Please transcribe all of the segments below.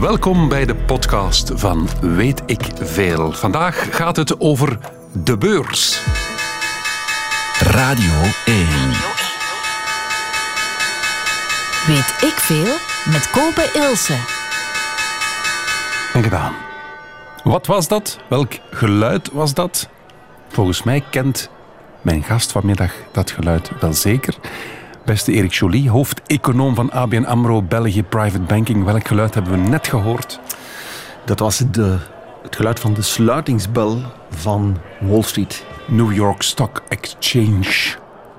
Welkom bij de podcast van Weet ik Veel. Vandaag gaat het over de beurs. Radio 1. Weet ik veel met Kopen Ilse. En gedaan. Wat was dat? Welk geluid was dat? Volgens mij kent mijn gast vanmiddag dat geluid wel zeker. Beste Erik Jolie, hoofdeconoom van ABN AMRO België Private Banking. Welk geluid hebben we net gehoord? Dat was de, het geluid van de sluitingsbel van Wall Street. New York Stock Exchange.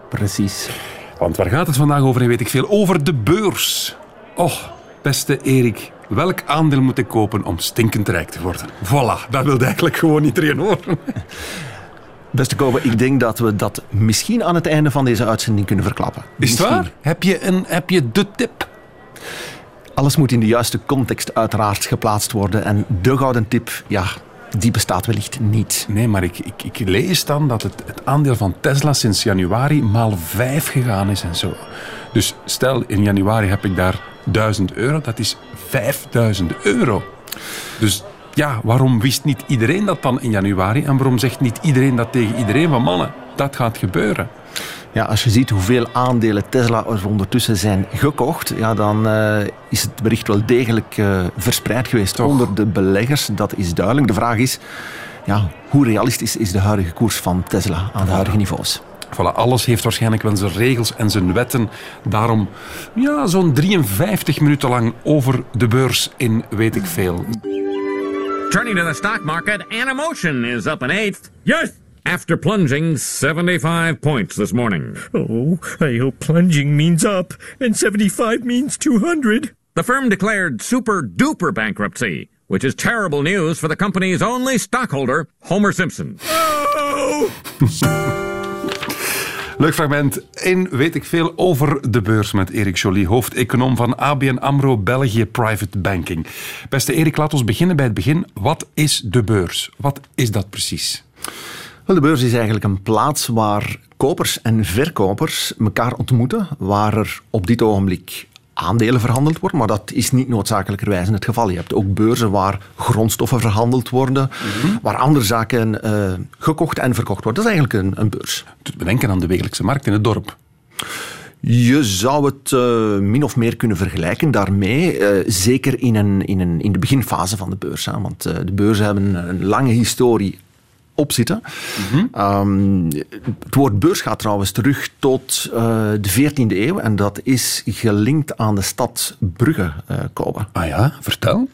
Precies. Want waar gaat het vandaag over? En weet ik veel. Over de beurs. Oh, beste Erik. Welk aandeel moet ik kopen om stinkend rijk te worden? Voilà, dat wilde eigenlijk gewoon iedereen horen. Beste Kobe, ik denk dat we dat misschien aan het einde van deze uitzending kunnen verklappen. Is het waar? Heb je, een, heb je de tip? Alles moet in de juiste context uiteraard geplaatst worden. En de gouden tip, ja, die bestaat wellicht niet. Nee, maar ik, ik, ik lees dan dat het, het aandeel van Tesla sinds januari maal vijf gegaan is en zo. Dus stel, in januari heb ik daar 1000 euro, dat is 5000 euro. Dus ja, waarom wist niet iedereen dat dan in januari? En waarom zegt niet iedereen dat tegen iedereen van mannen? Dat gaat gebeuren. Ja, als je ziet hoeveel aandelen Tesla er ondertussen zijn gekocht, ja, dan eh, is het bericht wel degelijk eh, verspreid geweest Toch. onder de beleggers. Dat is duidelijk. De vraag is, ja, hoe realistisch is de huidige koers van Tesla aan de huidige niveaus? Voilà, alles heeft waarschijnlijk wel zijn regels en zijn wetten. Daarom ja, zo'n 53 minuten lang over de beurs in weet ik veel. Turning to the stock market, Animotion is up an eighth. Yes! After plunging 75 points this morning. Oh, I hope plunging means up and 75 means 200. The firm declared super duper bankruptcy, which is terrible news for the company's only stockholder, Homer Simpson. Oh! Leuk fragment in weet ik veel over de beurs met Erik Jolie, hoofdeconoom van ABN AMRO België Private Banking. Beste Erik, laat ons beginnen bij het begin. Wat is de beurs? Wat is dat precies? Wel, de beurs is eigenlijk een plaats waar kopers en verkopers elkaar ontmoeten, waar er op dit ogenblik aandelen verhandeld worden, maar dat is niet noodzakelijkerwijs het geval. Je hebt ook beurzen waar grondstoffen verhandeld worden, waar andere zaken eh, gekocht en verkocht worden. Dat is eigenlijk een, een beurs. Doet me denken aan de wekelijkse markt in het dorp. Je zou het eh, min of meer kunnen vergelijken daarmee, eh, zeker in, een, in, een, in de beginfase van de beurs. Hè, want de beurzen hebben een lange historie op zitten. Ehm, het woord beurs gaat trouwens terug tot eh, de 14e eeuw en dat is gelinkt aan de stad Brugge, eh Kobe. Ah ja, vertel.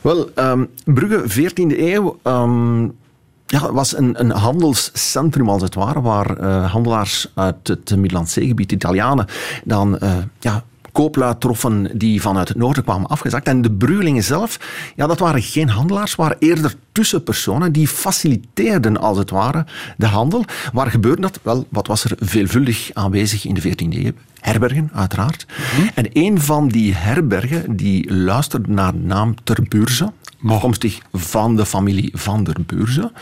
Wel, ehm, Brugge, 14e eeuw, ehm, ja, was een, een handelscentrum als het ware, waar eh, handelaars uit het Middellandse zeegebied, Italianen, dan ja, kooplui troffen die vanuit het noorden kwamen afgezakt. En de Bruggelingen zelf, ja, dat waren geen handelaars, waren eerder tussenpersonen die faciliteerden als het ware de handel. Waar gebeurde dat? Wel, wat was er veelvuldig aanwezig in de 14e eeuw? Herbergen, uiteraard. En een van die herbergen die luisterde naar de naam Ter Beurze, afkomstig van de familie Van der Beurze,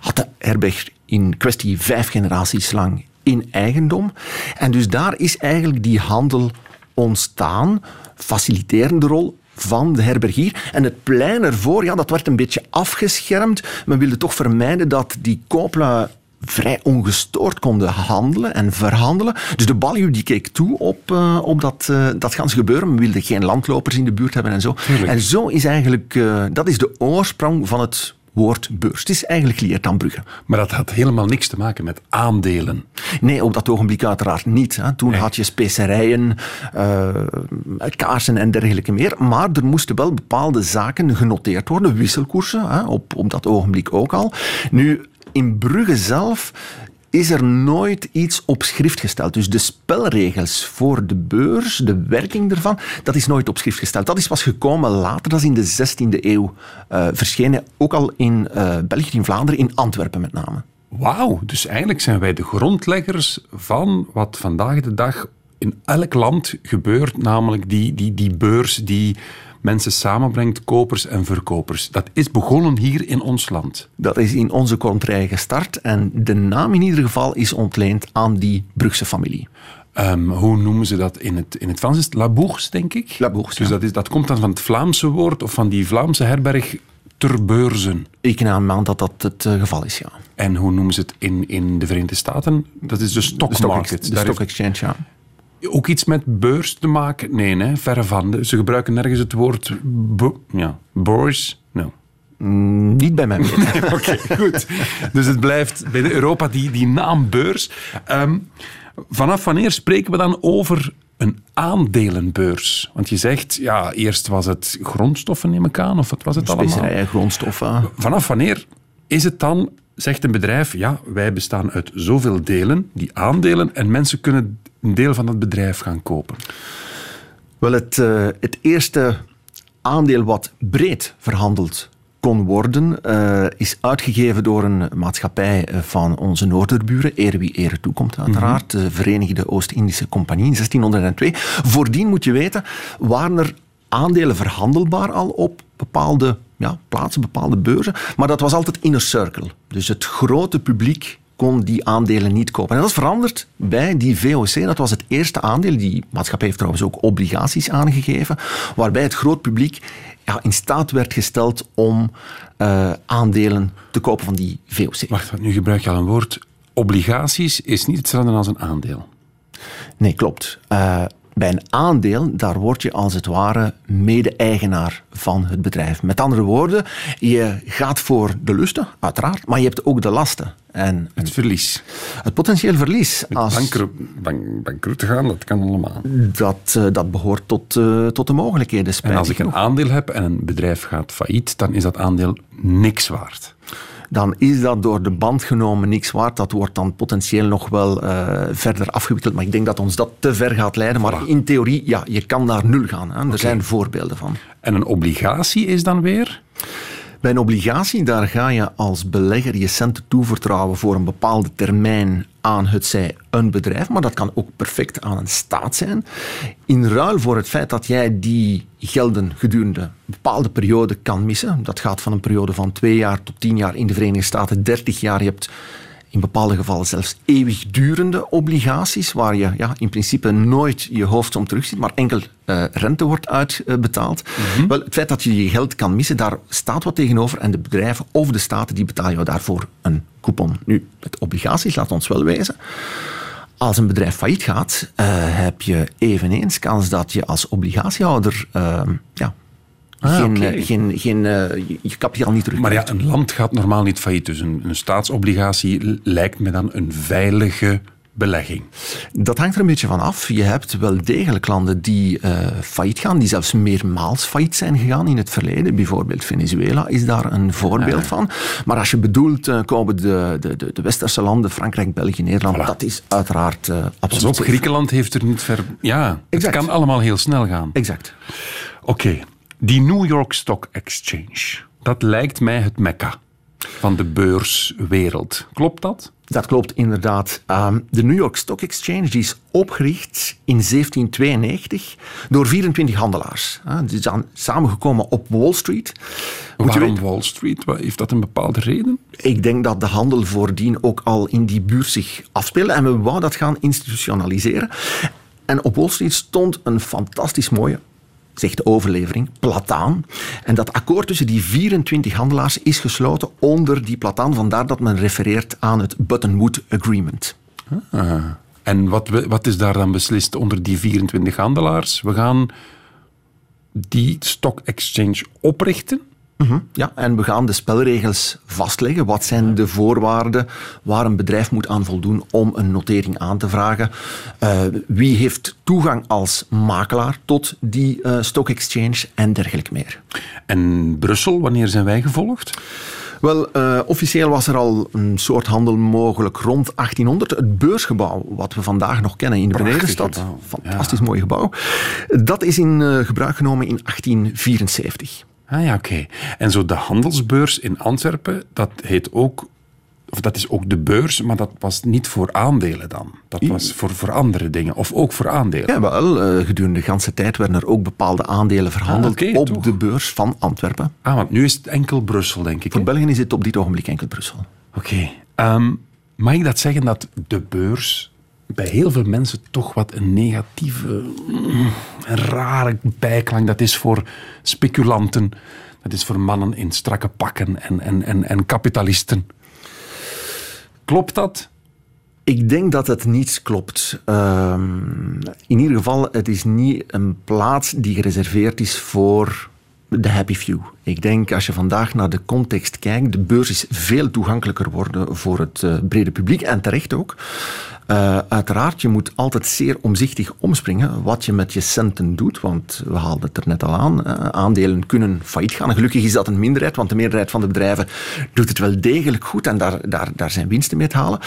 had de herberg in kwestie vijf generaties lang in eigendom. En dus daar is eigenlijk die handel ontstaan, faciliterende rol van de herbergier. En het plein ervoor, ja, dat werd een beetje afgeschermd. Men wilde toch vermijden dat die kooplui vrij ongestoord konden handelen en verhandelen. Dus de baljuw die keek toe op, eh, op dat, eh, dat ganse gebeuren. Men wilde geen landlopers in de buurt hebben en zo. En zo is eigenlijk, eh, dat is de oorsprong van het woord beurs. Het is eigenlijk geleerd aan Brugge. Maar dat had helemaal niks te maken met aandelen. Nee, op dat ogenblik uiteraard niet. Hè. Toen had je specerijen, eh, kaarsen en dergelijke meer. Maar er moesten wel bepaalde zaken genoteerd worden, wisselkoersen, hè, op, op dat ogenblik ook al. Nu, in Brugge zelf is er nooit iets op schrift gesteld. Dus de spelregels voor de beurs, de werking ervan, dat is nooit op schrift gesteld. Dat is pas gekomen later, dat is in de 16e eeuw eh, verschenen. Ook al in eh, België, in Vlaanderen, in Antwerpen met name. Wauw, dus eigenlijk zijn wij de grondleggers van wat vandaag de dag in elk land gebeurt, namelijk die, die, die beurs die mensen samenbrengt, kopers en verkopers. Dat is begonnen hier in ons land. Dat is in onze contrij gestart en de naam in ieder geval is ontleend aan die Brugse familie. ehm, hoe noemen ze dat in het, in het Frans? Is het La Bourse, denk ik? La Bourse, Dus ja. dat, is, dat komt dan van het Vlaamse woord of van die Vlaamse herberg ter beurzen. Ik neem aan dat dat het eh, geval is, ja. En hoe noemen ze het in, in de Verenigde Staten? Dat is de stock De stock, market. de stock exchange, ja. Ook iets met beurs te maken? Nee, hè? verre van. Ze gebruiken nergens het woord bo- ja, beurs. No. Niet bij mij. weten. Oké, goed. Dus het blijft bij Europa die, die naam beurs. Ehm, vanaf wanneer spreken we dan over een aandelenbeurs? Want je zegt, ja, eerst was het grondstoffen, neem ik aan, of wat was het allemaal? Specerijen, grondstoffen. Vanaf wanneer is het dan, zegt een bedrijf, ja, wij bestaan uit zoveel delen, die aandelen, en mensen kunnen een deel van dat bedrijf gaan kopen? Wel, het, eh, het eerste aandeel wat breed verhandeld kon worden, eh, is uitgegeven door een maatschappij eh, van onze noorderburen, eer wie ere toekomt uiteraard, de Verenigde Oost-Indische Compagnie in 1602. Voordien moet je weten, waren er aandelen verhandelbaar al op bepaalde ja, plaatsen, bepaalde beurzen, maar dat was altijd inner circle. Dus het grote publiek kon die aandelen niet kopen. En dat is veranderd bij die VOC. Dat was het eerste aandeel. Die maatschappij heeft trouwens ook obligaties aangegeven, waarbij het groot publiek ja, in staat werd gesteld om eh, aandelen te kopen van die VOC. Wacht, nu gebruik je al een woord. Obligaties is niet hetzelfde als een aandeel. Nee, klopt. Eh, bij een aandeel, daar word je als het ware mede-eigenaar van het bedrijf. Met andere woorden, je gaat voor de lusten, uiteraard, maar je hebt ook de lasten. En Het verlies. het potentieel verlies, als, Bankro bank, bankroet te gaan, dat kan allemaal. dat, eh, dat behoort tot, eh, tot de mogelijkheden. En als ik een aandeel heb en een bedrijf gaat failliet, dan is dat aandeel niks waard. Dan is dat door de band genomen niks waard. Dat wordt dan potentieel nog wel eh, verder afgewikkeld. Maar ik denk dat ons dat te ver gaat leiden. Maar in theorie, ja, je kan naar nul gaan. Hè. Er zijn voorbeelden van. En een obligatie is dan weer? Bij een obligatie, daar ga je als belegger je centen toevertrouwen voor een bepaalde termijn aan het zij een bedrijf, maar dat kan ook perfect aan een staat zijn. In ruil voor het feit dat jij die gelden gedurende een bepaalde periode kan missen, dat gaat van een periode van twee jaar tot tien jaar in de Verenigde Staten, dertig jaar, je hebt in bepaalde gevallen zelfs eeuwigdurende obligaties, waar je ja, in principe nooit je hoofdsom terugziet, maar enkel eh, rente wordt uitbetaald. Wel, het feit dat je je geld kan missen, daar staat wat tegenover. En de bedrijven of de staten die betalen jou daarvoor een coupon. Nu, met obligaties, laat ons wel wezen. Als een bedrijf failliet gaat, eh, heb je eveneens kans dat je als obligatiehouder eh, ja, Ah, geen, eh, geen, geen, eh, je- kapitaal niet terug Maar ja, een land gaat normaal niet failliet. Dus een, een staatsobligatie lijkt me dan een veilige belegging. Dat hangt er een beetje van af. Je hebt wel degelijk landen die eh failliet gaan, die zelfs meermaals failliet zijn gegaan in het verleden. Bijvoorbeeld Venezuela is daar een voorbeeld van. Maar als je bedoelt, komen de, de, de, de westerse landen, Frankrijk, België, Nederland, Voilà. dat is uiteraard Pas absoluut. op. Griekenland heeft er niet ver... Ja, het kan allemaal heel snel gaan. Exact. Oké, die New York Stock Exchange. Dat lijkt mij het mekka van de beurswereld. Klopt dat? Dat klopt inderdaad. Ehm, de New York Stock Exchange die is opgericht in 1792 door 24 handelaars. Ah, Die zijn samengekomen op Wall Street. Moet Waarom weten- Wall Street? Heeft dat een bepaalde reden? Ik denk dat de handel voordien ook al in die buurt zich afspeelde. En we wouden dat gaan institutionaliseren. En op Wall Street stond een fantastisch mooie, zegt de overlevering, plataan. En dat akkoord tussen die 24 handelaars is gesloten onder die plataan. Vandaar dat men refereert aan het Buttonwood Agreement. Ah. En wat, wat is daar dan beslist onder die 24 handelaars? We gaan die stock exchange oprichten. Ja, en we gaan de spelregels vastleggen. Wat zijn de voorwaarden waar een bedrijf moet aan voldoen om een notering aan te vragen? Eh, wie heeft toegang als makelaar tot die eh, stock exchange en dergelijke meer? En Brussel, wanneer zijn wij gevolgd? Wel, eh, officieel was er al een soort handel mogelijk rond 1800. Het beursgebouw, wat we vandaag nog kennen in de Prachtig Benedenstad, gebouw, fantastisch mooi gebouw, dat is in gebruik genomen in 1874. Ah ja, oké. En zo de handelsbeurs in Antwerpen, dat heet ook... Of dat is ook de beurs, maar dat was niet voor aandelen dan. Dat was voor, voor andere dingen. Of ook voor aandelen. Ja, wel, eh, gedurende de ganse tijd werden er ook bepaalde aandelen verhandeld Ah, op toch. de beurs van Antwerpen. Ah, want nu is het enkel Brussel, denk ik. Voor? België is het op dit ogenblik enkel Brussel. Oké. Ehm, mag ik dat zeggen dat de beurs bij heel veel mensen toch wat een negatieve, mm, een rare bijklank. Dat is voor speculanten, dat is voor mannen in strakke pakken en, en, en, en kapitalisten. Klopt dat? Ik denk dat het niet klopt. Ehm, in ieder geval, het is niet een plaats die gereserveerd is voor de happy few. Ik denk, als je vandaag naar de context kijkt, de beurs is veel toegankelijker geworden voor het uh, brede publiek en terecht ook. Uh, uiteraard, je moet altijd zeer omzichtig omspringen wat je met je centen doet, want we haalden het er net al aan. Uh, aandelen kunnen failliet gaan. gelukkig is dat een minderheid, want de meerderheid van de bedrijven doet het wel degelijk goed en daar, daar, daar zijn winsten mee te halen.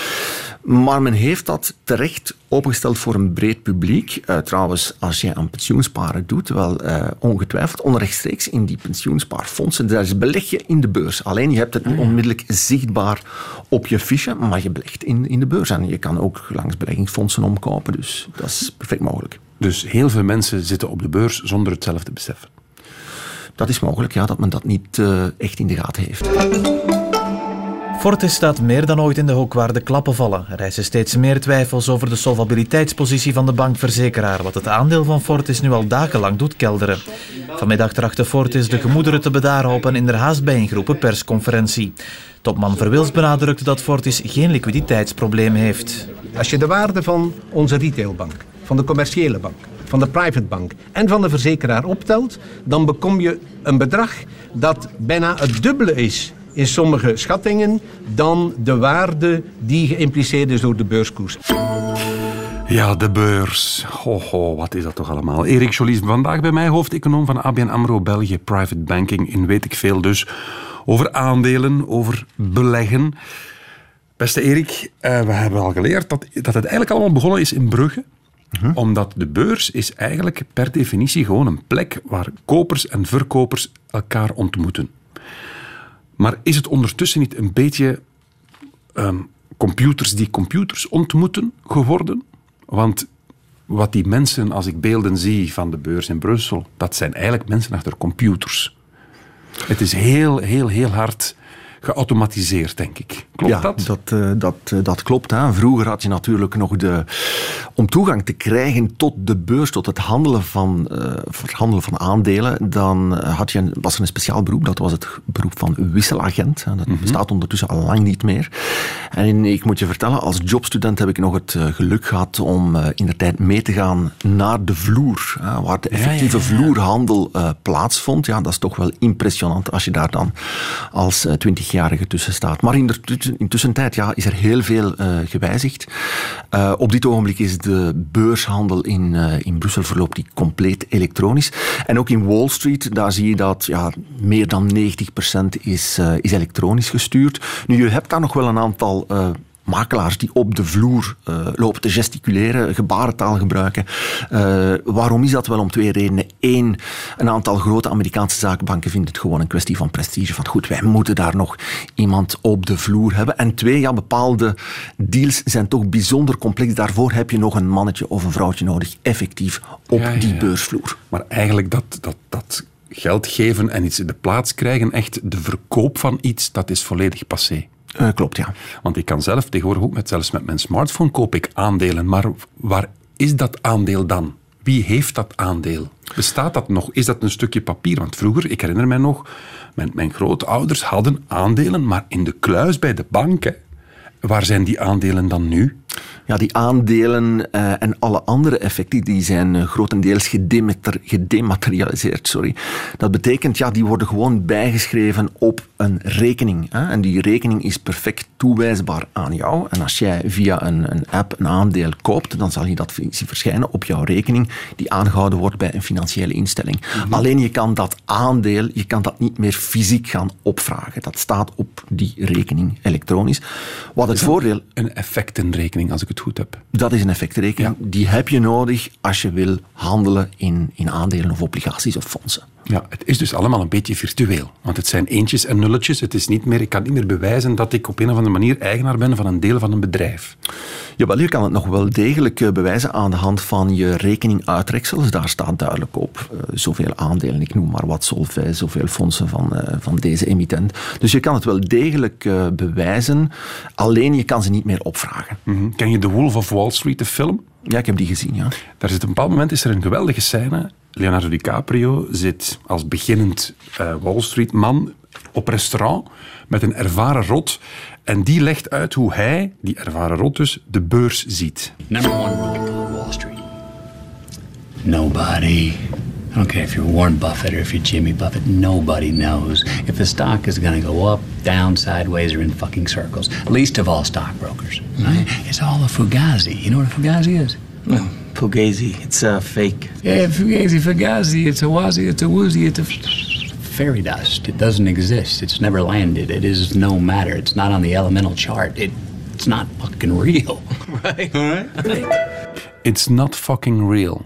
Maar men heeft dat terecht opengesteld voor een breed publiek. Uh, trouwens, als je aan pensioensparen doet, wel ongetwijfeld onrechtstreeks in die pensioenspaarfondsen. Daar is beleg je in de beurs. Alleen je hebt het niet onmiddellijk zichtbaar op je fiche, maar je belegt in, in de beurs. En je kan ook beleggingsfondsen omkopen. Dus dat is perfect mogelijk. Dus heel veel mensen zitten op de beurs zonder het zelf te beseffen. Dat is mogelijk, ja, dat men dat niet uh, echt in de gaten heeft. Fortis staat meer dan ooit in de hoek waar de klappen vallen. Er rijzen steeds meer twijfels over de solvabiliteitspositie van de bankverzekeraar, wat het aandeel van Fortis nu al dagenlang doet kelderen. Vanmiddag trachtte Fortis de gemoederen te bedaren op een in der haast bijeengeroepen persconferentie. Topman Verwils benadrukte dat Fortis geen liquiditeitsprobleem heeft. Als je de waarde van onze retailbank, van de commerciële bank, van de private bank en van de verzekeraar optelt, dan bekom je een bedrag dat bijna het dubbele is in sommige schattingen dan de waarde die geïmpliceerd is door de beurskoers. Ja, de beurs. Ho, ho, wat is dat toch allemaal? Erik Jolies, vandaag bij mij hoofdeconoom van ABN AMRO België Private Banking in weet ik veel dus over aandelen, over beleggen. Beste Erik, uh, we hebben al geleerd dat, dat het eigenlijk allemaal begonnen is in Brugge. Mhm. Omdat de beurs is eigenlijk per definitie gewoon een plek waar kopers en verkopers elkaar ontmoeten. Maar is het ondertussen niet een beetje um, computers die computers ontmoeten geworden? Want wat die mensen, als ik beelden zie van de beurs in Brussel, dat zijn eigenlijk mensen achter computers. Het is heel, heel, heel hard geautomatiseerd, denk ik. Klopt dat? Dat, eh, eh, dat, klopt. Hè. Vroeger had je natuurlijk nog de... Om toegang te krijgen tot de beurs, tot het handelen van, eh, handelen van aandelen, dan had je, was er een speciaal beroep. Dat was het beroep van wisselagent. Dat mhm. bestaat ondertussen al lang niet meer. En ik moet je vertellen, als jobstudent heb ik nog het geluk gehad om in de tijd mee te gaan naar de vloer. Hè, waar de effectieve vloerhandel plaatsvond. Ja, dat is toch wel impressionant als je daar dan als twintig jarige tussenstaat. Maar in de, tussentijd, ja, is er heel veel eh, gewijzigd. Eh, op dit ogenblik is de beurshandel in, eh, in Brussel verloopt die compleet elektronisch. En ook in Wall Street, daar zie je dat ja, meer dan 90% is, is elektronisch gestuurd. Nu, je hebt daar nog wel een aantal makelaars die op de vloer uh, lopen te gesticuleren, gebarentaal gebruiken. Uh, waarom is dat wel? Om twee redenen. Eén, een aantal grote Amerikaanse zakenbanken vinden het gewoon een kwestie van prestige. Van goed, wij moeten daar nog iemand op de vloer hebben. En twee, ja, bepaalde deals zijn toch bijzonder complex. Daarvoor heb je nog een mannetje of een vrouwtje nodig, effectief op ja, ja, die beursvloer. Maar eigenlijk dat, dat, dat geld geven en iets in de plaats krijgen, echt de verkoop van iets, dat is volledig passé. Uh, klopt, ja. Want ik kan zelf tegenwoordig ook met, zelfs met mijn smartphone koop ik aandelen. Maar waar is dat aandeel dan? Wie heeft dat aandeel? Bestaat dat nog? Is dat een stukje papier? Want vroeger, ik herinner mij nog, mijn, mijn grootouders hadden aandelen, maar in de kluis bij de banken. Waar zijn die aandelen dan nu? Ja, die aandelen uh, en alle andere effecten die zijn uh, grotendeels gedemater gedematerialiseerd. Sorry. Dat betekent, ja, die worden gewoon bijgeschreven op een rekening. Hè? En die rekening is perfect toewijsbaar aan jou. En als jij via een, een app een aandeel koopt, dan zal je dat zien verschijnen op jouw rekening die aangehouden wordt bij een financiële instelling. Mm -hmm. Alleen je kan dat aandeel, je kan dat niet meer fysiek gaan opvragen. Dat staat op die rekening elektronisch. Wat het voordeel... Een effectenrekening, als ik het goed heb. Dat is een effectrekening. Ja. Die heb je nodig als je wil handelen in, in aandelen of obligaties of fondsen. Ja, het is dus allemaal een beetje virtueel. Want het zijn eentjes en nulletjes. Het is niet meer, ik kan niet meer bewijzen dat ik op een of andere manier eigenaar ben van een deel van een bedrijf. Jawel, je kan het nog wel degelijk eh, bewijzen aan de hand van je rekeninguitreksels. Daar staat duidelijk op uh, zoveel aandelen, ik noem maar wat, Solvay, zoveel fondsen van, uh, van deze emittent. Dus je kan het wel degelijk uh, bewijzen, alleen je kan ze niet meer opvragen. Mm -hmm. Ken je The Wolf of Wall Street, de film? Ja, ik heb die gezien, ja. Daar zit een bepaald moment is er een geweldige scène. Leonardo DiCaprio zit als beginnend uh, Wall Street man op restaurant met een ervaren rot. En die legt uit hoe hij, die ervaren rot dus, de beurs ziet. Number one rule Wall Street. Nobody. I don't care if you're Warren Buffett or if you're Jimmy Buffett. Nobody knows if the stock is going to go up, down, sideways, or in fucking circles. Least of all stockbrokers. Right? It's all a fugazi. You know what a fugazi is? No. Fugazi. It's a uh, fake. Yeah, fugazi, fugazi. It's a wazi. It's a woozy. It's a fairy dust. It doesn't exist. It's never landed. It is no matter. It's not on the elemental chart. It, it's not fucking real. Right. All right. It's not fucking real.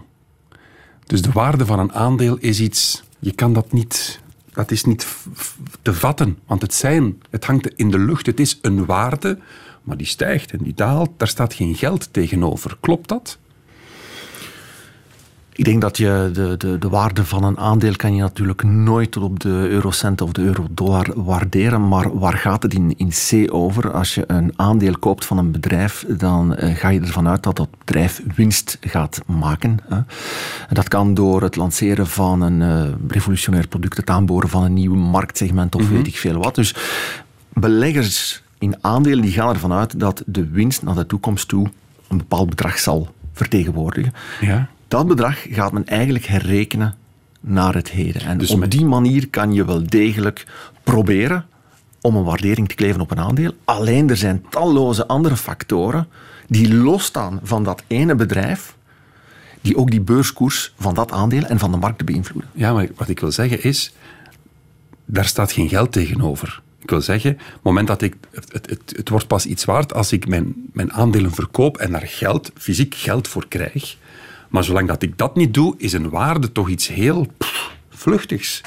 Dus de waarde van een aandeel is iets. Je kan dat niet. Dat is niet te vatten. Want het zijn. Het hangt in de lucht. Het is een waarde. Maar die stijgt en die daalt. Daar staat geen geld tegenover. Klopt dat? Ik denk dat je de, de, de waarde van een aandeel kan je natuurlijk nooit tot op de eurocent of de eurodollar waarderen. Maar waar gaat het in, in C over? Als je een aandeel koopt van een bedrijf, dan uh, ga je ervan uit dat dat bedrijf winst gaat maken. Hè. Dat kan door het lanceren van een uh, revolutionair product, het aanboren van een nieuw marktsegment of mm -hmm. weet ik veel wat. Dus beleggers in aandelen die gaan ervan uit dat de winst naar de toekomst toe een bepaald bedrag zal vertegenwoordigen. Ja. Dat bedrag gaat men eigenlijk herrekenen naar het heden. En dus op die manier kan je wel degelijk proberen om een waardering te kleven op een aandeel. Alleen er zijn talloze andere factoren die losstaan van dat ene bedrijf, die ook die beurskoers van dat aandeel en van de markt beïnvloeden. Ja, maar wat ik wil zeggen is, daar staat geen geld tegenover. Ik wil zeggen, op het moment dat ik. Het, het, het wordt pas iets waard als ik mijn, mijn aandelen verkoop en daar geld, fysiek geld voor krijg. Maar zolang dat ik dat niet doe, is een waarde toch iets heel vluchtigs.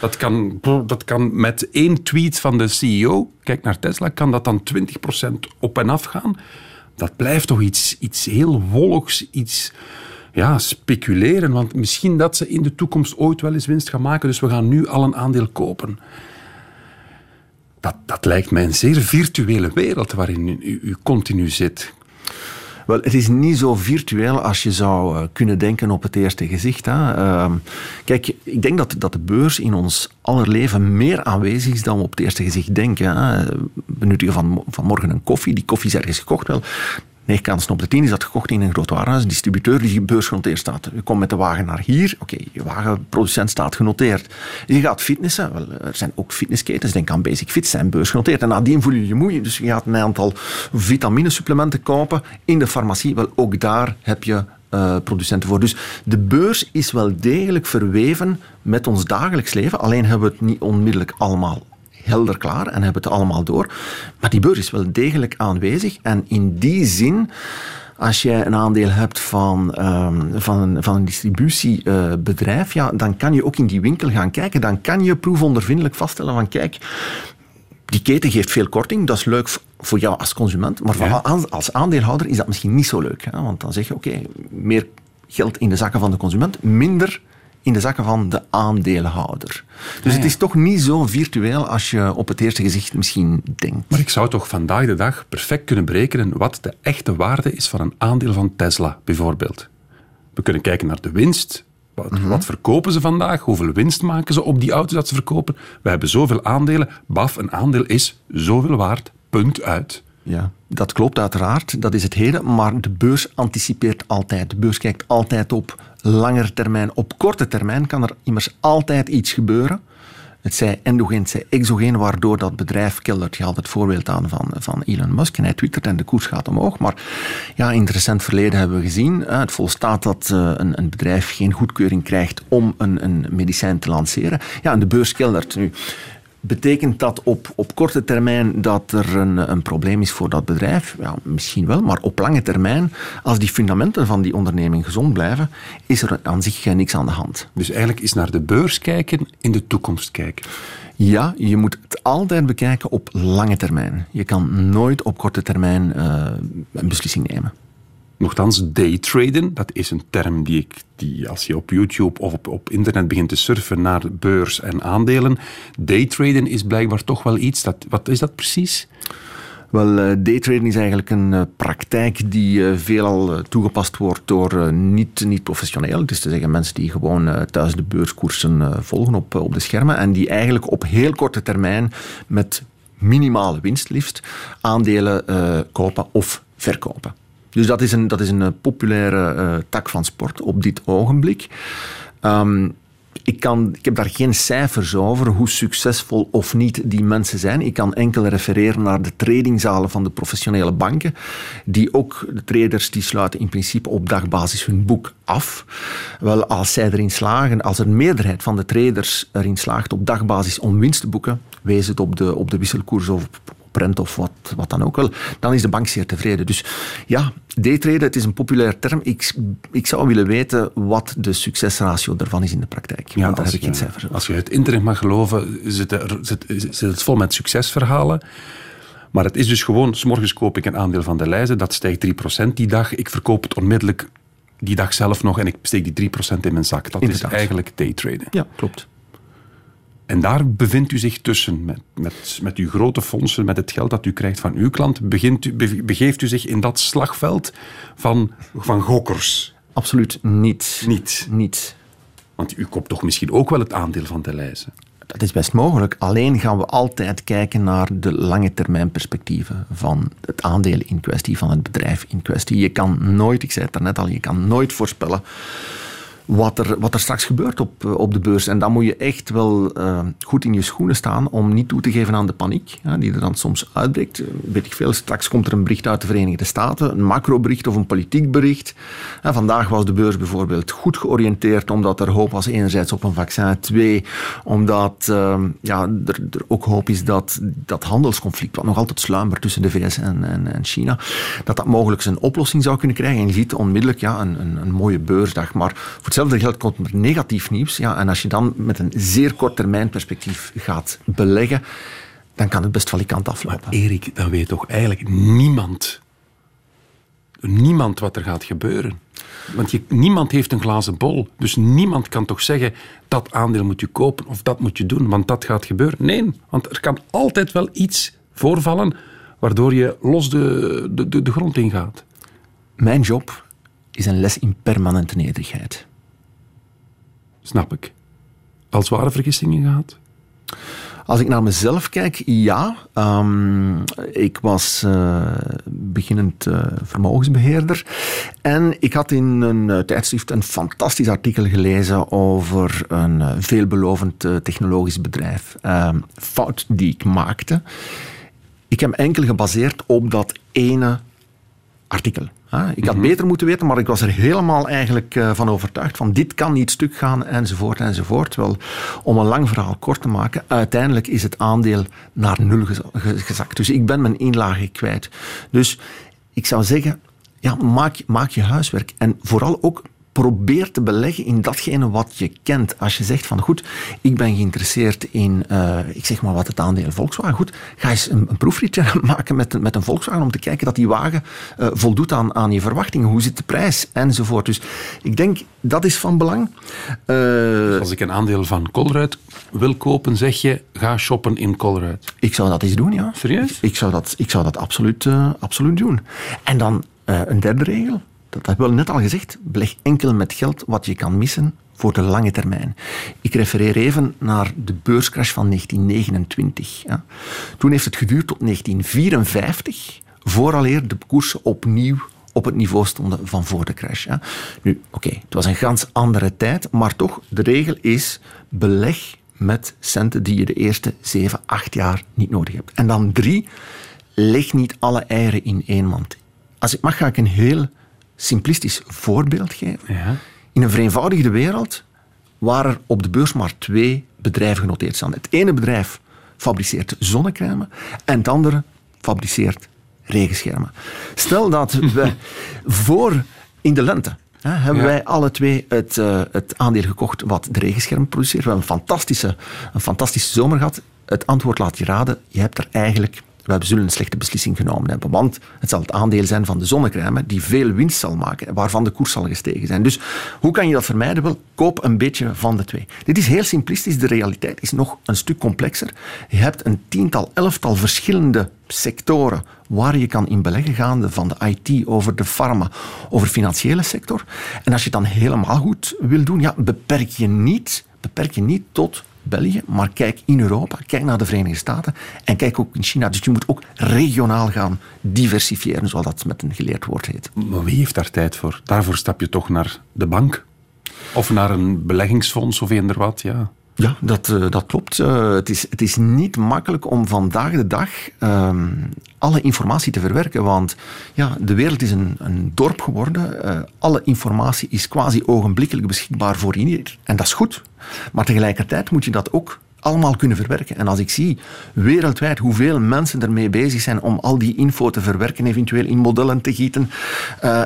Dat kan, dat kan met één tweet van de CEO, kijk naar Tesla, kan dat dan 20% op en af gaan. Dat blijft toch iets, iets heel wolligs, iets ja, speculeren. Want misschien dat ze in de toekomst ooit wel eens winst gaan maken, dus we gaan nu al een aandeel kopen. Dat, dat lijkt mij een zeer virtuele wereld waarin u, u continu zit. Wel, het is niet zo virtueel als je zou uh, kunnen denken op het eerste gezicht. Hè. Uh, kijk, ik denk dat, dat de beurs in ons aller leven meer aanwezig is dan we op het eerste gezicht denken. Hè. We nuttigen van, vanmorgen een koffie. Die koffie is ergens gekocht. Wel, 9 kansen op de 10 is dat gekocht in een groot warenhuis. Een distributeur die beursgenoteerd staat. Je komt met de wagen naar hier. Oké, je wagenproducent staat genoteerd. Je gaat fitnessen. Er zijn ook fitnessketens. Denk aan Basic Fit. zijn beursgenoteerd. En nadien voel je je moe. Dus je gaat een aantal vitaminesupplementen kopen in de farmacie. Wel, ook daar heb je uh, producenten voor. Dus de beurs is wel degelijk verweven met ons dagelijks leven. Alleen hebben we het niet onmiddellijk allemaal helder klaar en hebben het allemaal door. Maar die beurs is wel degelijk aanwezig. En in die zin, als jij een aandeel hebt van, um, van, van een distributiebedrijf, uh, ja, dan kan je ook in die winkel gaan kijken. Dan kan je proefondervindelijk vaststellen van kijk, die keten geeft veel korting, dat is leuk voor jou als consument. Maar ja. als aandeelhouder is dat misschien niet zo leuk. Hè? Want dan zeg je, oké, okay, meer geld in de zakken van de consument, minder in de zakken van de aandeelhouder. Dus Ah, het is toch niet zo virtueel als je op het eerste gezicht misschien denkt. Maar ik zou toch vandaag de dag perfect kunnen berekenen wat de echte waarde is van een aandeel van Tesla, bijvoorbeeld. We kunnen kijken naar de winst. Wat, Mhm. wat verkopen ze vandaag? Hoeveel winst maken ze op die auto's dat ze verkopen? We hebben zoveel aandelen. Baf, een aandeel is zoveel waard. Punt uit. Ja, dat klopt uiteraard. Dat is het heden. Maar de beurs anticipeert altijd. De beurs kijkt altijd op langere termijn. Op korte termijn kan er immers altijd iets gebeuren. Het zij endogeen, het zij exogeen, waardoor dat bedrijf keldert. Je haalt het voorbeeld aan van, van Elon Musk en hij twittert en de koers gaat omhoog. Maar ja, in het recent verleden hebben we gezien, het volstaat dat een, een bedrijf geen goedkeuring krijgt om een, een medicijn te lanceren. Ja, en de beurs keldert nu Betekent dat op, op korte termijn dat er een, een probleem is voor dat bedrijf? Ja, misschien wel, maar op lange termijn, als die fundamenten van die onderneming gezond blijven, is er aan zich niks aan de hand. Dus eigenlijk is naar de beurs kijken in de toekomst kijken. Ja, je moet het altijd bekijken op lange termijn. Je kan nooit op korte termijn uh, een beslissing nemen. Nochtans, daytraden, dat is een term die, ik, die als je op YouTube of op, op internet begint te surfen naar beurs en aandelen, daytraden is blijkbaar toch wel iets. Dat, wat is dat precies? Wel, uh, daytraden is eigenlijk een uh, praktijk die uh, veelal toegepast wordt door niet, niet professioneel. Het is te zeggen mensen die gewoon thuis de beurskoersen volgen op, op de schermen en die eigenlijk op heel korte termijn met minimale winst liefst aandelen kopen of verkopen. Dus dat is een, dat is een eh, populaire uh, tak van sport op dit ogenblik. Um, ik, kan, ik heb daar geen cijfers over hoe succesvol of niet die mensen zijn. Ik kan enkel refereren naar de tradingzalen van de professionele banken. Die ook, de traders, die sluiten in principe op dagbasis hun boek af. Wel, als zij erin slagen, als een meerderheid van de traders erin slaagt op dagbasis om winst te boeken, wees het op de, op de wisselkoers of rente of wat, wat dan ook wel, dan is de bank zeer tevreden. Dus ja, daytraden, het is een populair term. Ik, ik zou willen weten wat de succesratio daarvan is in de praktijk. Ja, daar heb ik geen cijfers Als je het internet mag geloven, zit, er, zit, zit het vol met succesverhalen. Maar het is dus gewoon, s morgens koop ik een aandeel van de lijzen, dat stijgt 3% die dag. Ik verkoop het onmiddellijk die dag zelf nog en ik steek die 3% in mijn zak. Dat is eigenlijk daytraden. Ja, klopt. En daar bevindt u zich tussen. Met, met, met uw grote fondsen, met het geld dat u krijgt van uw klant, begint u, begeeft u zich in dat slagveld van, van gokkers. Absoluut niet. Niet? Niet. Want u koopt toch misschien ook wel het aandeel van de lijzen? Dat is best mogelijk. Alleen gaan we altijd kijken naar de lange termijn perspectieven van het aandeel in kwestie, van het bedrijf in kwestie. Je kan nooit, ik zei het daarnet al, je kan nooit voorspellen wat er, wat er straks gebeurt op, eh, op de beurs. En dan moet je echt wel uh, goed in je schoenen staan om niet toe te geven aan de paniek, die er dan soms uitbreekt. Eh, weet ik veel, straks komt er een bericht uit de Verenigde Staten, een macrobericht of een politiek bericht. Vandaag was de beurs bijvoorbeeld goed georiënteerd, omdat er hoop was enerzijds op een vaccin, twee, omdat uh, ja, er, er, ook hoop is dat dat handelsconflict, wat nog altijd sluimert tussen de VS en, en, China, dat dat mogelijk zijn oplossing zou kunnen krijgen. En je ziet onmiddellijk ja, een, een, een mooie beursdag. Maar hetzelfde geld komt er negatief nieuws. Ja, en als je dan met een zeer kort termijn perspectief gaat beleggen, dan kan het best van die kant aflopen. Maar Erik, dan weet toch eigenlijk niemand, niemand wat er gaat gebeuren. Want je, niemand heeft een glazen bol. Dus niemand kan toch zeggen, dat aandeel moet je kopen of dat moet je doen, want dat gaat gebeuren. Nee, want er kan altijd wel iets voorvallen waardoor je los de, de, de, de grond ingaat. Mijn job is een les in permanente nederigheid. Snap ik. Al zware vergissingen gehad? Als ik naar mezelf kijk, ja. Um, ik was uh, beginnend uh, vermogensbeheerder. En ik had in een uh, tijdschrift een fantastisch artikel gelezen over een veelbelovend technologisch bedrijf. Ehm, fout die ik maakte. Ik heb enkel gebaseerd op dat ene artikel. Ik had mhm. beter moeten weten, maar ik was er helemaal eigenlijk eh, van overtuigd van dit kan niet stuk gaan, enzovoort, enzovoort. Wel, om een lang verhaal kort te maken, uiteindelijk is het aandeel naar nul gezakt. Dus ik ben mijn inlage kwijt. Dus ik zou zeggen, ja, maak, maak je huiswerk. En vooral ook probeer te beleggen in datgene wat je kent. Als je zegt van goed, ik ben geïnteresseerd in, uh, ik zeg maar wat het aandeel Volkswagen. Goed, ga eens een, een proefritje maken met, met een Volkswagen om te kijken dat die wagen uh, voldoet aan, aan je verwachtingen. Hoe zit de prijs? Enzovoort. Dus ik denk, dat is van belang. Uh, Als ik een aandeel van Colruyt wil kopen, zeg je, ga shoppen in Colruyt. Ik zou dat eens doen, ja. Serieus? Ik, ik zou dat, ik zou dat absoluut, absoluut doen. En dan een derde regel dat heb ik net al gezegd, beleg enkel met geld wat je kan missen voor de lange termijn. Ik refereer even naar de beurscrash van 1929. Ja. Toen heeft het geduurd tot 1954, vooraleer de koersen opnieuw op het niveau stonden van voor de crash. Ja. Nu, oké, het was een ganz andere tijd, maar toch, de regel is beleg met centen die je de eerste 7, 8 jaar niet nodig hebt. En dan drie, leg niet alle eieren in één mand. Als ik mag, ga ik een heel simplistisch voorbeeld geven. Ja. In een vereenvoudigde wereld waren er op de beurs maar twee bedrijven genoteerd staan. Het ene bedrijf fabriceert zonnecrème en het andere fabriceert regenschermen. Stel dat we voor in de lente hè, hebben Ja. wij alle twee het, eh, het aandeel gekocht wat de regenschermen produceert. We hebben een fantastische, een fantastische zomer gehad. Het antwoord laat je raden. Je hebt er eigenlijk... We zullen een slechte beslissing genomen hebben. Want het zal het aandeel zijn van de zonnecrème die veel winst zal maken en waarvan de koers zal gestegen zijn. Dus hoe kan je dat vermijden? Wel, koop een beetje van de twee. Dit is heel simplistisch. De realiteit is nog een stuk complexer. Je hebt een tiental, elftal verschillende sectoren waar je kan in beleggen gaande van de IT over de pharma, over de financiële sector. En als je het dan helemaal goed wil doen, ja, beperk je niet, beperk je niet tot België, maar kijk in Europa, kijk naar de Verenigde Staten en kijk ook in China. Dus je moet ook regionaal gaan diversifiëren, zoals dat met een geleerd woord heet. Maar wie heeft daar tijd voor? Daarvoor stap je toch naar de bank? Of naar een beleggingsfonds of eender wat, ja. Ja, dat, eh, dat klopt. Eh, het, is, het is niet makkelijk om vandaag de dag ehm, alle informatie te verwerken. Want ja, de wereld is een, een dorp geworden. Eh, alle informatie is quasi ogenblikkelijk beschikbaar voor ieder. En dat is goed. Maar tegelijkertijd moet je dat ook allemaal kunnen verwerken. En als ik zie wereldwijd hoeveel mensen ermee bezig zijn om al die info te verwerken, eventueel in modellen te gieten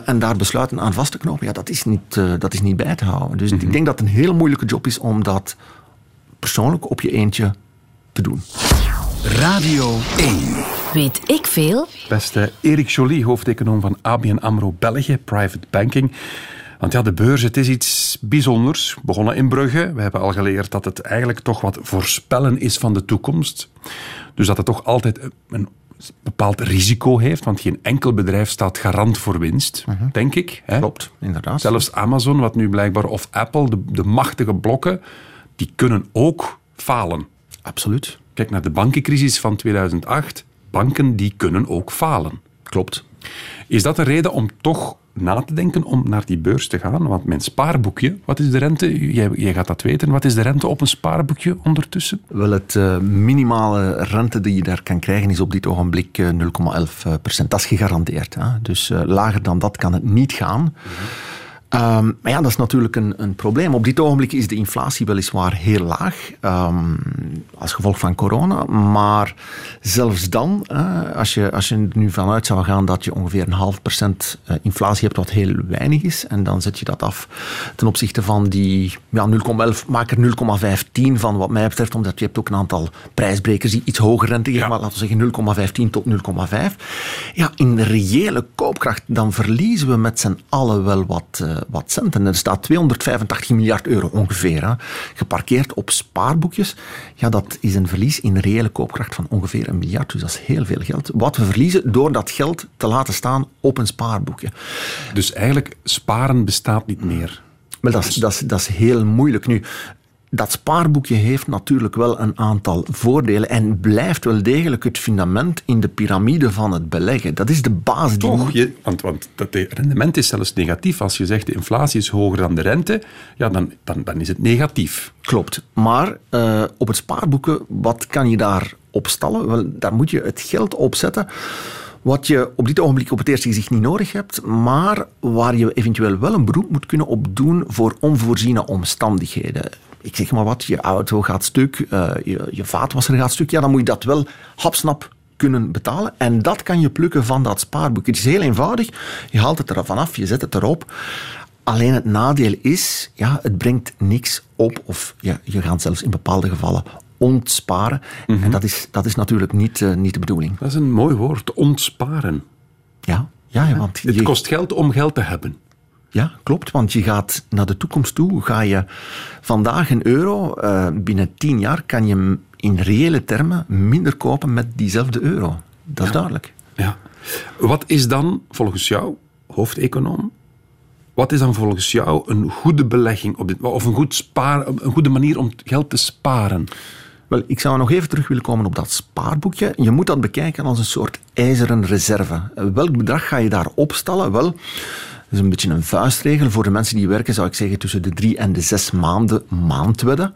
en daar besluiten aan vast te knopen, ja, dat, is niet, dat is niet bij te houden. Dus ik denk dat het een heel moeilijke job is om dat persoonlijk op je eentje te doen. Radio 1. Weet ik veel? Beste Erik Joly, hoofdeconoom van ABN AMRO België, Private Banking. Want ja, de beurs, het is iets bijzonders. Begonnen in Brugge. We hebben al geleerd dat het eigenlijk toch wat voorspellen is van de toekomst. Dus dat het toch altijd een bepaald risico heeft, want geen enkel bedrijf staat garant voor winst, denk ik. Hè? Klopt, inderdaad. Zelfs Amazon, wat nu blijkbaar, of Apple, de, de machtige blokken, die kunnen ook falen. Absoluut. Kijk naar de bankencrisis van 2008. Banken die kunnen ook falen. Klopt. Is dat een reden om toch na te denken om naar die beurs te gaan? Want mijn spaarboekje, wat is de rente? Jij, jij gaat dat weten. Wat is de rente op een spaarboekje ondertussen? Wel, het eh, minimale rente die je daar kan krijgen is op dit ogenblik eh, 0,11 procent. Dat is gegarandeerd. Hè? Dus eh, lager dan dat kan het niet gaan. Ehm, maar ja, dat is natuurlijk een, een probleem. Op dit ogenblik is de inflatie weliswaar heel laag, ehm, als gevolg van corona. Maar zelfs dan, eh, als, je, als je er nu vanuit zou gaan dat je ongeveer een half procent eh, inflatie hebt, wat heel weinig is, en dan zet je dat af ten opzichte van die ja, 0,11, maak er 0,15 van wat mij betreft, omdat je hebt ook een aantal prijsbrekers die iets hoger rente geven, maar laten we zeggen 0,15 tot 0,5. Ja, in de reële koopkracht, dan verliezen we met z'n allen wel wat, uh, wat centen. Er staat 285 miljard euro ongeveer, hè, geparkeerd op spaarboekjes. Ja, dat is een verlies in reële koopkracht van ongeveer een miljard, dus dat is heel veel geld. Wat we verliezen door dat geld te laten staan op een spaarboekje. Dus eigenlijk, sparen bestaat niet meer. Maar dat is, dat, dat is heel moeilijk. Nu, dat spaarboekje heeft natuurlijk wel een aantal voordelen en blijft wel degelijk het fundament in de piramide van het beleggen. Dat is de basis. Toch, je, want, want dat rendement is zelfs negatief. Als je zegt de inflatie is hoger dan de rente, ja, dan, dan, dan is het negatief. Klopt. Maar uh, op het spaarboeken, wat kan je daar opstallen? Wel, daar moet je het geld opzetten wat je op dit ogenblik op het eerste gezicht niet nodig hebt, maar waar je eventueel wel een beroep moet kunnen opdoen voor onvoorziene omstandigheden. Ik zeg maar wat, je auto gaat stuk, uh, je, je vaatwasser gaat stuk, ja, dan moet je dat wel hapsnap kunnen betalen. En dat kan je plukken van dat spaarboek. Het is heel eenvoudig. Je haalt het er vanaf, je zet het erop. Alleen het nadeel is, ja, het brengt niks op. Of ja, je gaat zelfs in bepaalde gevallen ontsparen. Mm -hmm. En dat is, dat is natuurlijk niet, uh, niet de bedoeling. Dat is een mooi woord, ontsparen. Ja, ja, ja want het je... kost geld om geld te hebben. Ja, klopt, want je gaat naar de toekomst toe. Ga je vandaag een euro, uh, binnen tien jaar kan je in reële termen minder kopen met diezelfde euro. Dat is ja. duidelijk. Ja. Wat is dan volgens jou, hoofdeconoom, wat is dan volgens jou een goede belegging op dit, of een, goed spaar, een goede manier om geld te sparen? Wel, ik zou nog even terug willen komen op dat spaarboekje. Je moet dat bekijken als een soort ijzeren reserve. Welk bedrag ga je daar opstellen? Wel, is een beetje een vuistregel. Voor de mensen die werken zou ik zeggen tussen de drie en de zes maanden maandwedden.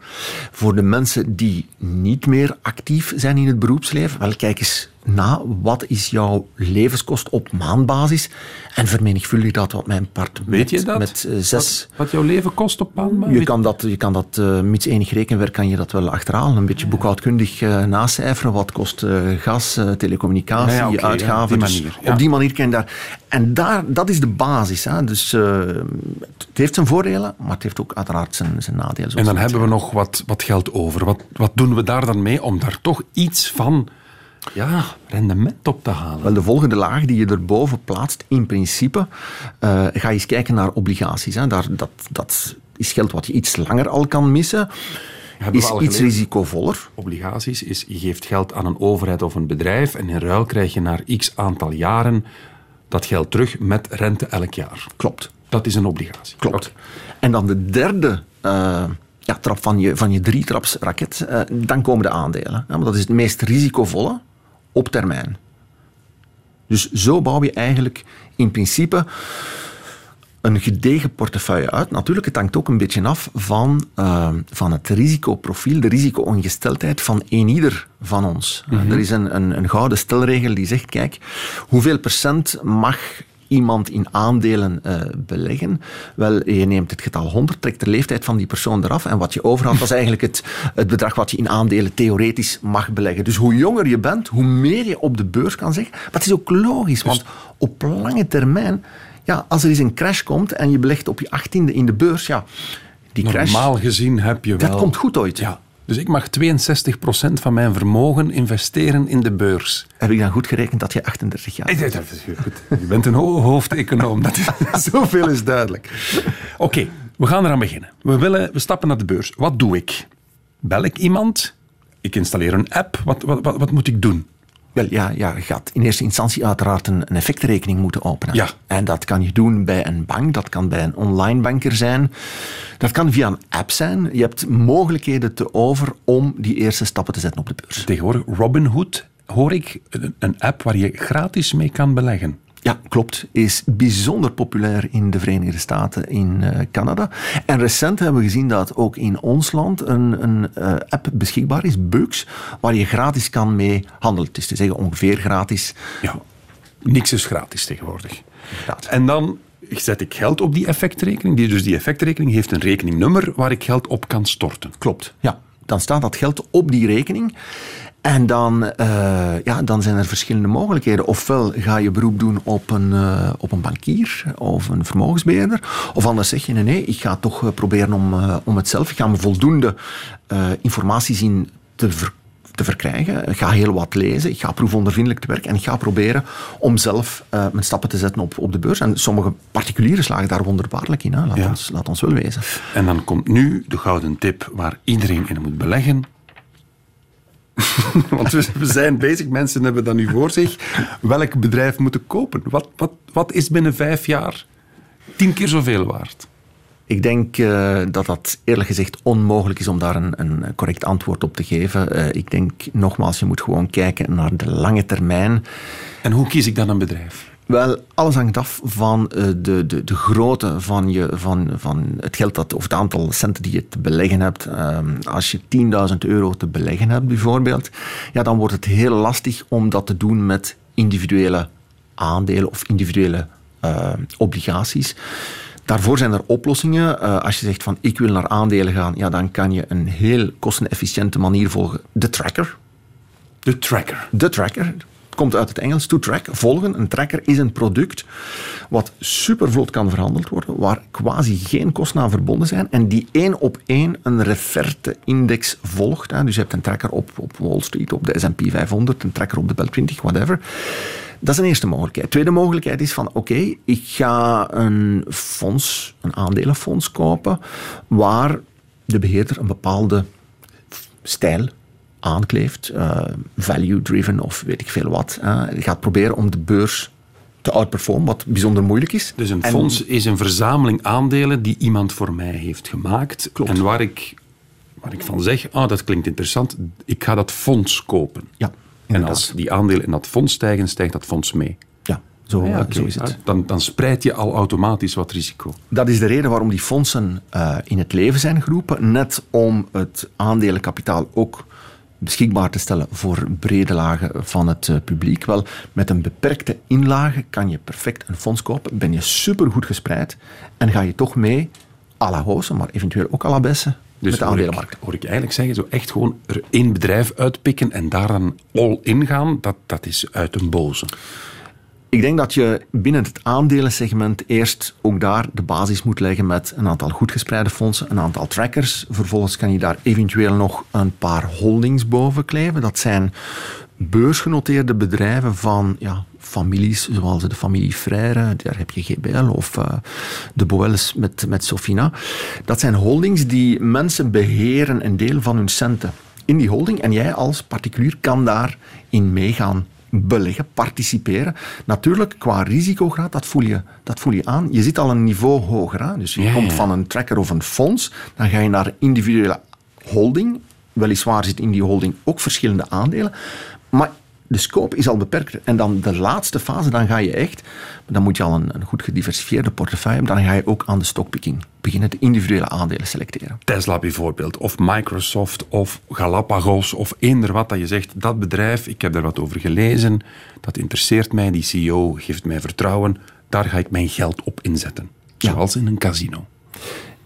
Voor de mensen die niet meer actief zijn in het beroepsleven, wel kijk eens na wat is jouw levenskost op maandbasis en vermenigvuldig dat wat mijn part Weet je dat? met eh, zes... Wat, wat jouw leven kost op maandbasis? Je kan dat, je kan dat uh, mits enig rekenwerk kan je dat wel achterhalen. Een beetje boekhoudkundig uh, nacijferen. Wat kost gas, telecommunicatie, ja, ja, okay, uitgaven. Ja, op die manier. Dus op die manier kan je daar... En daar, dat is de basis. Hè. Dus het heeft zijn voordelen, maar het heeft ook uiteraard zijn, zijn nadelen. En dan hebben we nog wat, wat geld over. Wat, wat doen we daar dan mee om daar toch iets van ja, rendement op te halen. Wel, de volgende laag die je erboven plaatst, in principe, uh, ga je eens kijken naar obligaties. Hè. Daar, dat, dat is geld wat je iets langer al kan missen. Hebben is iets gelezen? risicovoller. Obligaties is, je geeft geld aan een overheid of een bedrijf en in ruil krijg je na x aantal jaren dat geld terug met rente elk jaar. Klopt. Dat is een obligatie. Klopt. Okay. En dan de derde... Uh, ja, trap van je, van je drietrapsraket, uh, dan komen de aandelen. Ja, dat is het meest risicovolle op termijn. Dus zo bouw je eigenlijk in principe een gedegen portefeuille uit. Natuurlijk, het hangt ook een beetje af van, uh, van het risicoprofiel, de risico-ongesteldheid van eenieder van ons. Mm -hmm. Er is een, een, een gouden stelregel die zegt, kijk, hoeveel procent mag iemand in aandelen uh, beleggen. Wel, je neemt het getal 100, trekt de leeftijd van die persoon eraf en wat je overhoudt, dat is eigenlijk het, het bedrag wat je in aandelen theoretisch mag beleggen. Dus hoe jonger je bent, hoe meer je op de beurs kan zeggen. Maar het is ook logisch, want op lange termijn, ja, als er eens een crash komt en je belegt op je achttiende in de beurs, ja, die crash... Normaal gezien heb je wel... Dat komt goed ooit. Ja. Dus ik mag 62% van mijn vermogen investeren in de beurs. Heb ik dan goed gerekend dat je 38 jaar bent? Dat is goed. Je bent een hoofdeconoom. Dat is, zoveel is duidelijk. Oké, okay, we gaan eraan beginnen. We, willen, we stappen naar de beurs. Wat doe ik? Bel ik iemand? Ik installeer een app. Wat, wat, wat, wat moet ik doen? Wel ja, ja, je gaat in eerste instantie uiteraard een, een effectrekening moeten openen. Ja. En dat kan je doen bij een bank, dat kan bij een online banker zijn. Dat kan via een app zijn. Je hebt mogelijkheden te over om die eerste stappen te zetten op de beurs. Tegenwoordig, Robinhood, hoor ik, een app waar je gratis mee kan beleggen. Ja, klopt. Is bijzonder populair in de Verenigde Staten, in uh, Canada. En recent hebben we gezien dat ook in ons land een, een uh, app beschikbaar is, Bux, waar je gratis kan mee handelen. Het is te zeggen ongeveer gratis. Ja, niks is gratis tegenwoordig. Inderdaad. En dan zet ik geld op die effectrekening. Die, dus die effectrekening heeft een rekeningnummer waar ik geld op kan storten. Klopt, ja. Dan staat dat geld op die rekening. En dan, uh, ja, dan zijn er verschillende mogelijkheden. Ofwel ga je beroep doen op een, uh, op een bankier of een vermogensbeheerder. Of anders zeg je, nee, nee ik ga toch proberen om, uh, om het zelf. Ik ga me voldoende informatie zien te, te verkrijgen. Ik ga heel wat lezen. Ik ga proefondervindelijk te werk. En ik ga proberen om zelf mijn stappen te zetten op, op de beurs. En sommige particulieren slagen daar wonderbaarlijk in. Hè. Laat, ja. ons, laat ons wel wezen. En dan komt nu de gouden tip waar iedereen in moet beleggen. Want we zijn bezig, mensen hebben dat nu voor zich. Welk bedrijf moeten kopen? Wat, wat, wat is binnen vijf jaar tien keer zoveel waard? Ik denk uh, dat dat eerlijk gezegd onmogelijk is om daar een, een correct antwoord op te geven. Uh, ik denk nogmaals, je moet gewoon kijken naar de lange termijn. En hoe kies ik dan een bedrijf? Wel, alles hangt af van de, de, de grootte van, je, van, van het geld dat, of het aantal centen die je te beleggen hebt. Als je 10.000 euro te beleggen hebt, bijvoorbeeld, ja, dan wordt het heel lastig om dat te doen met individuele aandelen of individuele uh, obligaties. Daarvoor zijn er oplossingen. Uh, als je zegt van ik wil naar aandelen gaan, ja, dan kan je een heel kostenefficiënte manier volgen. De tracker. De tracker. De tracker komt uit het Engels, to track, volgen. Een tracker is een product wat supervlot kan verhandeld worden, waar quasi geen kosten aan verbonden zijn en die één op één een referte-index volgt. Hè. Dus je hebt een tracker op, op Wall Street, op de S&P 500, een tracker op de Bell 20, whatever. Dat is een eerste mogelijkheid. Tweede mogelijkheid is van, oké, ik ga een fonds, een aandelenfonds kopen, waar de beheerder een bepaalde stijl aankleeft, uh, value-driven of weet ik veel wat. Uh, je gaat proberen om de beurs te outperformen, wat bijzonder moeilijk is. Dus een fonds is een verzameling aandelen die iemand voor mij heeft gemaakt. Klopt. En waar ik, waar ik van zeg, ah, dat klinkt interessant, ik ga dat fonds kopen. Ja, en als die aandelen in dat fonds stijgen, stijgt dat fonds mee. Ja, zo, ja, okay. zo is het. Dan, dan spreid je al automatisch wat risico. Dat is de reden waarom die fondsen uh, in het leven zijn geroepen. Net om het aandelenkapitaal ook beschikbaar te stellen voor brede lagen van het uh, publiek. Wel, met een beperkte inlage kan je perfect een fonds kopen. Ben je supergoed gespreid en ga je toch mee à la Hoose, maar eventueel ook à la Besse, dus met de aandelenmarkt. Hoor ik eigenlijk zeggen, zo echt gewoon er één bedrijf uitpikken en daar dan all in gaan, dat, dat is uit een boze. Ik denk dat je binnen het aandelensegment eerst ook daar de basis moet leggen met een aantal goed gespreide fondsen, een aantal trackers. Vervolgens kan je daar eventueel nog een paar holdings boven kleven. Dat zijn beursgenoteerde bedrijven van ja, families, zoals de familie Frère, daar heb je GBL, of uh, de Boels met, met Sofina. Dat zijn holdings die mensen beheren een deel van hun centen in die holding en jij als particulier kan daarin meegaan beleggen, participeren. Natuurlijk, qua risicograad, dat voel je, dat voel je aan. Je zit al een niveau hoger. Hè? Dus je komt van een tracker of een fonds, dan ga je naar individuele holding. Weliswaar zit in die holding ook verschillende aandelen. Maar de scope is al beperkt. En dan de laatste fase, dan ga je echt, dan moet je al een, een goed gediversifieerde portefeuille hebben, dan ga je ook aan de stockpicking beginnen, de individuele aandelen selecteren. Tesla bijvoorbeeld, of Microsoft, of Galapagos, of eender wat dat je zegt, dat bedrijf, ik heb er wat over gelezen, dat interesseert mij, die CEO geeft mij vertrouwen, daar ga ik mijn geld op inzetten. Zoals in een casino.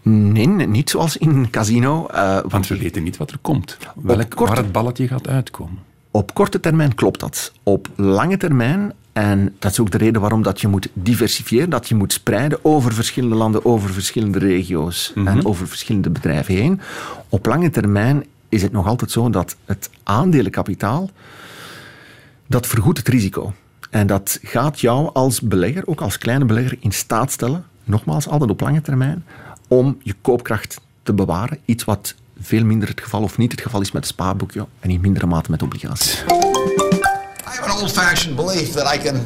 Nee, niet zoals in een casino. Uh, want we weten niet wat er komt. Welk, waar het balletje gaat uitkomen. Op korte termijn klopt dat. Op lange termijn, en dat is ook de reden waarom dat je moet diversifiëren, dat je moet spreiden over verschillende landen, over verschillende regio's en mhm. over verschillende bedrijven heen. Op lange termijn is het nog altijd zo dat het aandelenkapitaal, dat vergoedt het risico. En dat gaat jou als belegger, ook als kleine belegger, in staat stellen, nogmaals, altijd op lange termijn, om je koopkracht te bewaren. Iets wat veel minder het geval of niet het geval is met spaarboekje en in mindere mate met obligaties. I have an old-fashioned belief that I can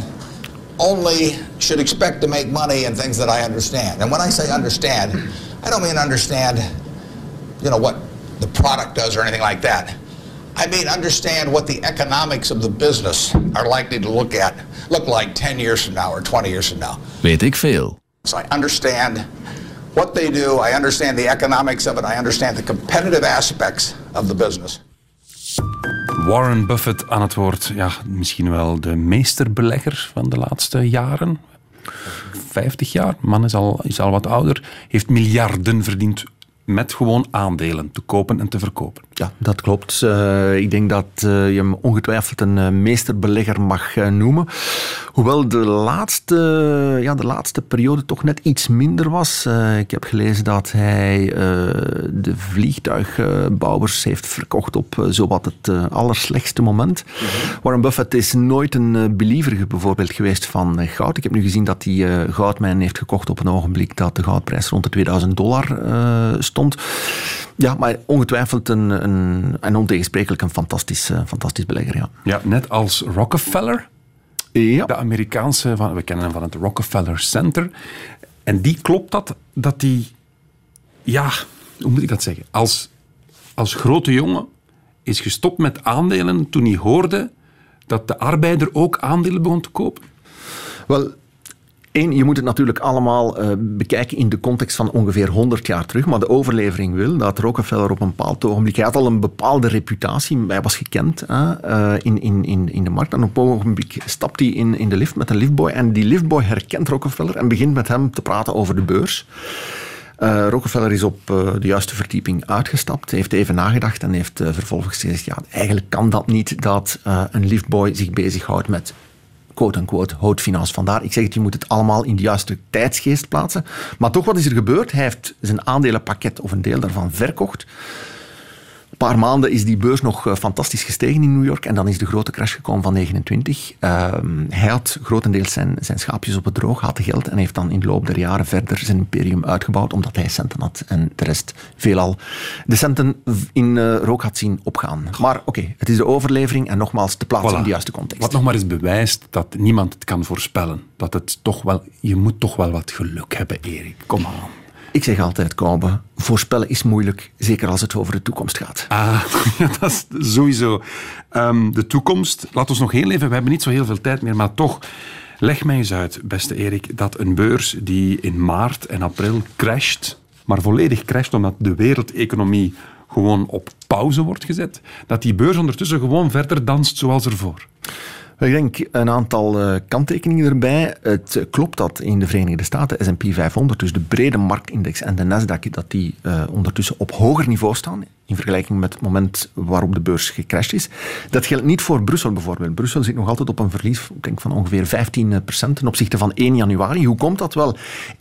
only should expect to make money in things that I understand. And when I say understand, I don't mean understand, you know, what the product does or anything like that. I mean understand what the economics of the business are likely to look at look like 10 years from now or 20 years from now. Weet ik veel. So I understand what they do. I understand the economics of it. I understand the competitive aspects of the business. Warren Buffett aan het woord. Ja, misschien wel de meesterbelegger van de laatste jaren. 50 jaar, man is al, is al wat ouder. Heeft miljarden verdiend met gewoon aandelen te kopen en te verkopen. Ja, dat klopt. Uh, ik denk dat uh, je hem ongetwijfeld een uh, meesterbelegger mag noemen. Hoewel de laatste, ja, de laatste periode toch net iets minder was. ik heb gelezen dat hij de vliegtuigbouwers heeft verkocht op zowat het allerslechtste moment. Mm Warren Buffett is nooit een believer bijvoorbeeld geweest van goud. Ik heb nu gezien dat hij goudmijn heeft gekocht op een ogenblik dat de goudprijs rond de 2000 dollar stond. Ja, maar ongetwijfeld een, een, en ontegensprekelijk een fantastisch, uh, fantastisch belegger. Ja. ja, net als Rockefeller. Ja. De Amerikaanse, van, we kennen hem van het Rockefeller Center. En die klopt dat, dat die, ja, hoe moet ik dat zeggen? Als, als grote jongen is gestopt met aandelen toen hij hoorde dat de arbeider ook aandelen begon te kopen? Wel, Eén, je moet het natuurlijk allemaal uh, bekijken in de context van ongeveer 100 jaar terug. Maar de overlevering wil dat Rockefeller op een bepaald ogenblik... Hij had al een bepaalde reputatie. Hij was gekend uh, in, in, in, in de markt. En op een ogenblik stapt hij in, in de lift met een liftboy. En die liftboy herkent Rockefeller en begint met hem te praten over de beurs. Uh, Rockefeller is op de juiste verdieping uitgestapt, heeft even nagedacht en heeft vervolgens gezegd: ja, eigenlijk kan dat niet dat een liftboy zich bezighoudt met quote-unquote. Vandaar, ik zeg het, je moet het allemaal in de juiste tijdsgeest plaatsen. Maar toch, wat is er gebeurd? Hij heeft zijn aandelenpakket of een deel daarvan verkocht paar maanden is die beurs nog eh, fantastisch gestegen in New York en dan is de grote crash gekomen van 29. Ehm, hij had grotendeels zijn, zijn schaapjes op het droog, had geld en heeft dan in de loop der jaren verder zijn imperium uitgebouwd omdat hij centen had en de rest veelal de centen in uh, rook had zien opgaan. Maar oké, het is de overlevering en nogmaals te plaatsen in de juiste context. Wat nog maar eens bewijst dat niemand het kan voorspellen. Dat het toch wel, je moet toch wel wat geluk hebben, Erik. Kom aan. Ik zeg altijd, Koube, voorspellen is moeilijk, zeker als het over de toekomst gaat. Ah, dat is sowieso. Um, de toekomst, laat ons nog heel even, we hebben niet zo heel veel tijd meer, maar toch, leg mij eens uit, beste Erik, dat een beurs die in maart en april crasht, maar volledig crasht omdat de wereldeconomie gewoon op pauze wordt gezet, dat die beurs ondertussen gewoon verder danst zoals ervoor. Ik denk een aantal uh, kanttekeningen erbij. Het klopt dat in de Verenigde Staten S&P 500, dus de brede marktindex en de Nasdaq, dat die uh, ondertussen op hoger niveau staan in vergelijking met het moment waarop de beurs gecrashed is. Dat geldt niet voor Brussel bijvoorbeeld. Brussel zit nog altijd op een verlies denk, van ongeveer 15% ten opzichte van 1 januari. Hoe komt dat wel?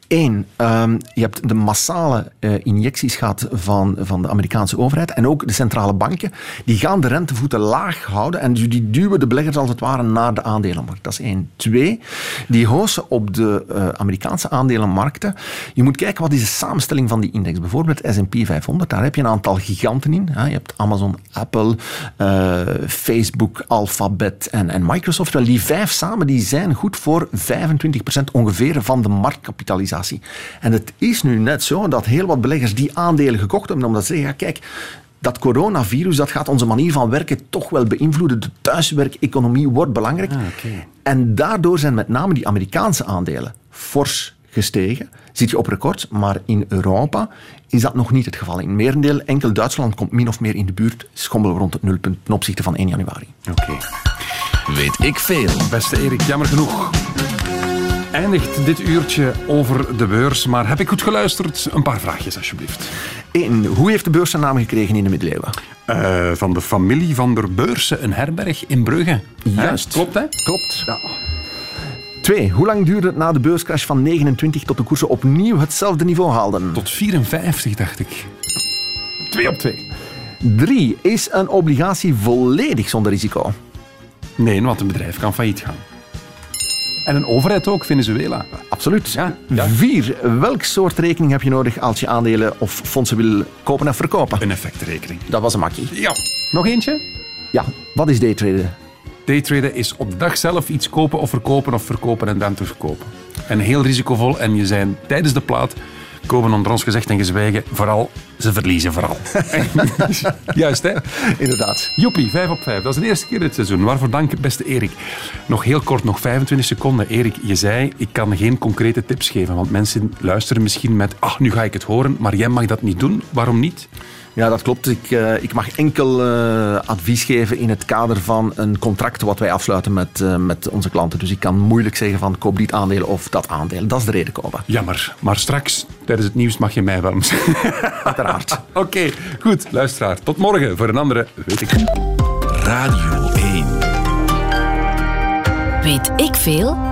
Eén, um, je hebt de massale uh, injecties gehad van, van de Amerikaanse overheid en ook de centrale banken. Die gaan de rentevoeten laag houden en die duwen de beleggers als het ware naar de aandelenmarkt. Dat is één. Twee, die hozen op de uh, Amerikaanse aandelenmarkten. Je moet kijken wat is de samenstelling van die index. Bijvoorbeeld S&P 500, daar heb je een aantal giganten in. Je hebt Amazon, Apple, uh, Facebook, Alphabet en, en Microsoft. Wel, die vijf samen die zijn goed voor 25% ongeveer van de marktkapitalisatie. En het is nu net zo dat heel wat beleggers die aandelen gekocht hebben, omdat ze zeggen, ja, kijk, dat coronavirus dat gaat onze manier van werken toch wel beïnvloeden. De thuiswerkeconomie wordt belangrijk. Ah, okay. En daardoor zijn met name die Amerikaanse aandelen fors gestegen. Zit je op record, maar in Europa is dat nog niet het geval. In merendeel, enkel Duitsland komt min of meer in de buurt, schommel rond het nulpunt ten opzichte van 1 januari. Oké. Okay. Weet ik veel. Beste Erik, jammer genoeg eindigt dit uurtje over de beurs. Maar heb ik goed geluisterd? Een paar vraagjes, alsjeblieft. Eén, hoe heeft de beurs zijn naam gekregen in de middeleeuwen? Uh, van de familie van der Beursen, een herberg in Brugge. Juist. Klopt, hè? Klopt. Ja. Twee, hoe lang duurde het na de beurscrash van 29 tot de koersen opnieuw hetzelfde niveau haalden? Tot 54, dacht ik. Twee op twee. Drie, is een obligatie volledig zonder risico? Nee, want een bedrijf kan failliet gaan. En een overheid ook, Venezuela. Absoluut. Ja, ja. Vier. Welk soort rekening heb je nodig als je aandelen of fondsen wil kopen en verkopen? Een effectrekening. Dat was een makkie. Ja. Nog eentje? Ja. Wat is daytraden? Daytraden is op de dag zelf iets kopen of verkopen of verkopen en dan terugkopen. En heel risicovol. En je zijn tijdens de plaat komen onder ons gezegd en gezwegen, vooral, ze verliezen vooral. Juist, hè? Inderdaad. Joepie, 5 op 5. Dat is de eerste keer dit seizoen. Waarvoor dank, beste Erik. Nog heel kort, nog 25 seconden. Erik, je zei, ik kan geen concrete tips geven, want mensen luisteren misschien met, ach, nu ga ik het horen, maar jij mag dat niet doen. Waarom niet? Ja, dat klopt. Ik, uh, ik mag enkel uh, advies geven in het kader van een contract wat wij afsluiten met, uh, met onze klanten. Dus ik kan moeilijk zeggen van koop dit aandeel of dat aandeel. Dat is de reden, Koba. Jammer. Maar straks, tijdens het nieuws, mag je mij warm Uiteraard. Oké, okay, goed. Luisteraar, tot morgen voor een andere Weet ik Radio 1 Weet ik veel?